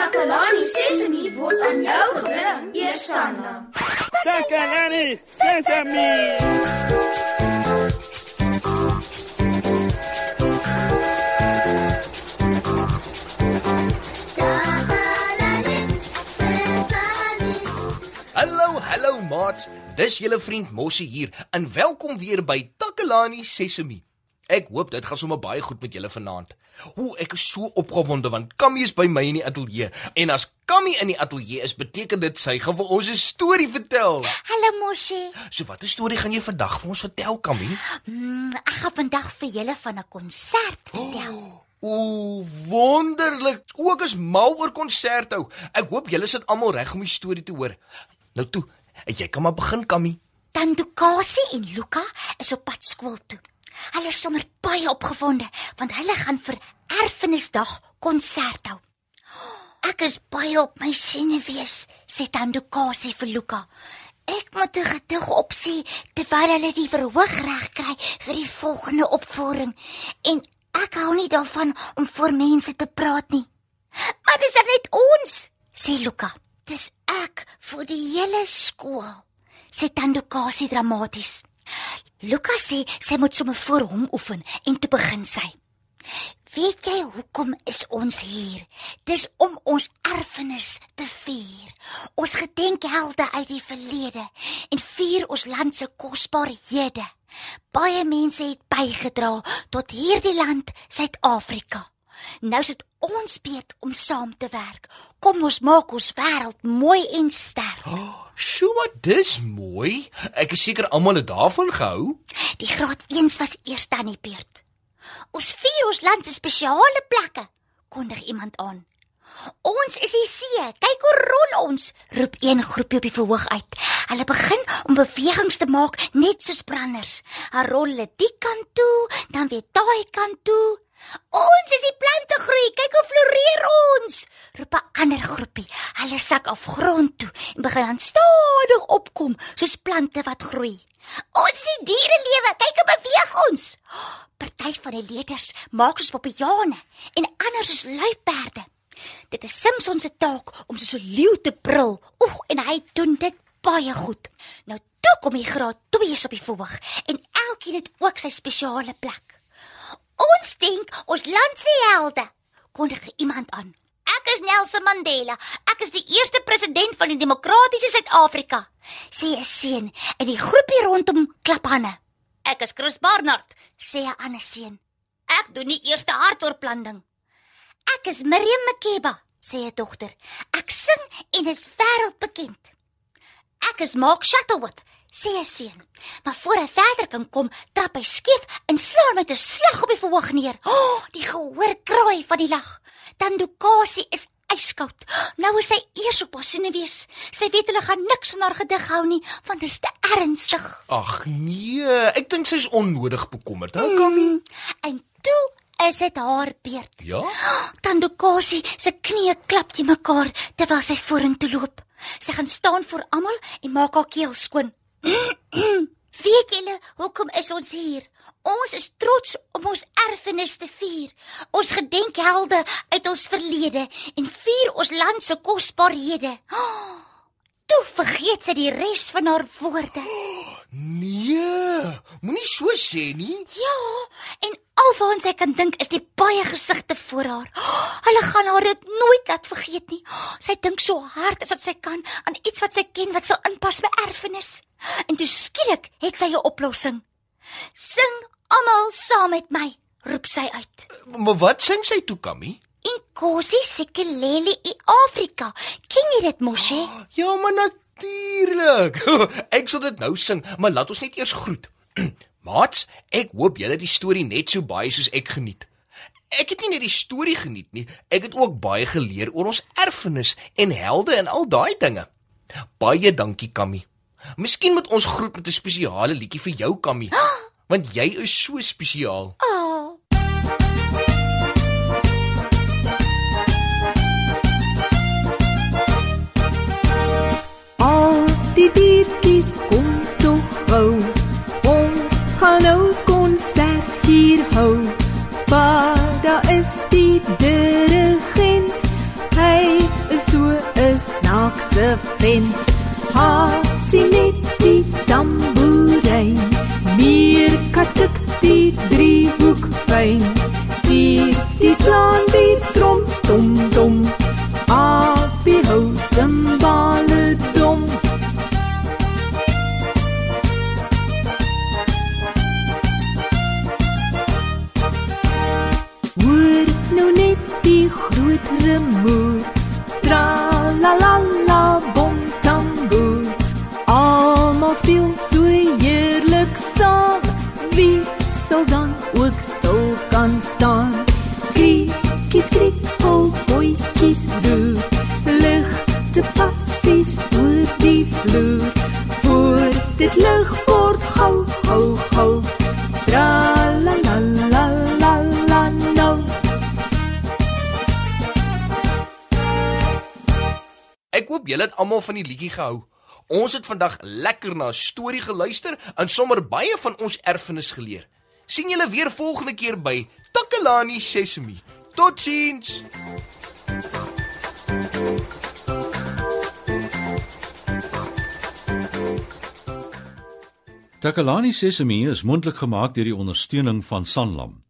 Takalani Sesemi word aan jou gebring, Eersanna. Takalani Sesemi. Hallo, hallo maat. Dis julle vriend Mossie hier en welkom weer by Takalani Sesemi. Ek hoop dit gaan sommer baie goed met julle vanaand. Ooh, ek is so opgewonde want Kammy is by my in die ateljee en as Kammy in die ateljee is, beteken dit sy gaan vir ons 'n storie vertel. Hallo Moshi. So watter storie gaan jy vandag vir ons vertel, Kammy? Mm, ek gaan vandag vir julle van 'n konsert vertel. Wonderlik. O, ek is mal oor konserte. Ek hoop julle sit almal reg om die storie te hoor. Nou toe, jy kan maar begin, Kammy. Tandukasi en Luka is op pad skool toe. Hulle is sommer baie opgewonde want hulle gaan vir Erfenisdag konsert hou. Ek is baie op my senuwees, sê Tandukasi vir Luka. Ek moet 'n gedig opsê terwyl hulle die verhoog reg kry vir die volgende opvoering en ek hou nie daarvan om voor mense te praat nie. Maar dis er net ons, sê Luka. Dis ek vir die hele skool, sê Tandukasi dramaties. Luka sê sy moet sommer voor hom oefen en toe begin sy. Weet jy hoekom is ons hier? Dis om ons erfenis te vier. Ons gedenk helde uit die verlede en vier ons land se kosbarehede. Baie mense het bygedra tot hierdie land, Suid-Afrika. Nou is dit ons beurt om saam te werk. Kom ons maak ons wêreld mooi en sterk. Sjoe, maar dis mooi. Ek is seker almal het daarvan gehou. Die graad 1s was eers aan die beurt. Ons vier ons land se spesiale plekke, kondig iemand aan. Ons is die see. Kyk hoe rol ons, roep een groepie op die verhoog uit. Hulle begin om bewegings te maak net soos branders. Hulle rol hulle die kant toe, dan weer daai kant toe. Ons is die plante groei. Kyk hoe floreer ons, roep 'n ander groepie. Hulle sak af grond toe en begin dan stadig opkom soos plante wat groei. Ons sien diere lewe. Kyk hoe beweeg ons. Party van die leerders maak ons papiane en ander is luiperde. Dit is Simpson se taak om soos 'n leeu te brul. Oeg, en hy doen dit baie goed. Nou toe kom die graad 2's op die verhoog en elkeen het ook sy spesiale plek. Ons dink ons land se helde, kondig iemand aan. Ek is Nelson Mandela. Ek is die eerste president van die demokratiese Suid-Afrika, sê 'n seun en die groepie rondom klap hande. Ek is Chris Barnard, sê 'n ander seun. Ek doen die eerste hartoorplanting. Ek is Miriam Makeba, sê 'n dogter. Ek sing en is wêreldbekend. Ek is Mark Shuttleworth, sê 'n seun. Maar voor hy verder kan kom, trap hy skief en slaan met 'n slag op die verhoog neer. O, oh, die gehoor kraai van die lag. Tandukasi is yskoud. Nou is sy eers op haar senuwees. Sy weet hulle gaan niks van haar gedig hou nie, want dit is te ernstig. Ag nee, ek dink sy is onnodig bekommerd. Hou Kammy. En toe is dit haar beurt. Ja? Tandukasi se knieë klap te mekaar terwyl sy vorentoe loop. Sy gaan staan voor almal en maak haar keel skoon. Weet julle hoekom is ons hier? Ons is trots om ons erfenis te vier. Ons gedenk helde uit ons verlede en vier ons land se kosbarehede. Oh, toe vergeet sy die res van haar woorde. Nee, moenie so sê nie. Ja, en alwaar sy kan dink is die baie gesigte voor haar. Oh, hulle gaan haar dit nooit laat vergeet nie. Oh, sy dink so hard as wat sy kan aan iets wat sy ken wat sal inpas by erfenis. En toe skielik het sy 'n oplossing. Sing almal saam met my, roep sy uit. Maar wat sing sy toe, Kammy? Inkosi sekelele i Afrika. Ken jy dit mos hè? Ja, maar natuurlik. Ek sal dit nou sing, maar laat ons net eers groet. Maats, ek hoop julle het die storie net so baie soos ek geniet. Ek het nie net die storie geniet nie, ek het ook baie geleer oor ons erfenis en helde en al daai dinge. Baie dankie, Kammy. Miskien moet ons groet met 'n spesiale liedjie vir jou, Kammy, want jy is so spesiaal. Oh. Al die diertjies kom daar is die dirigent. Hy is so 'n snaakse vent. Ha, sien net die tamboerijn. Meer katuk die driehoek remoer. Tra la la la bom tamboer. Almal speel so heerlik saam. Wie sal dan ook stil kan staan? Kriekies kriek, hol hoetjies loer. Ligte passies oor die vloer. Voor dit lig word gou gou gou. Julle het almal van die liedjie gehou. Ons het vandag lekker na 'n storie geluister en sommer baie van ons erfenis geleer. sien julle weer volgende keer by Takalani Sesemi. Totsiens. Takalani Sesemi is mondelik gemaak deur die ondersteuning van Sanlam.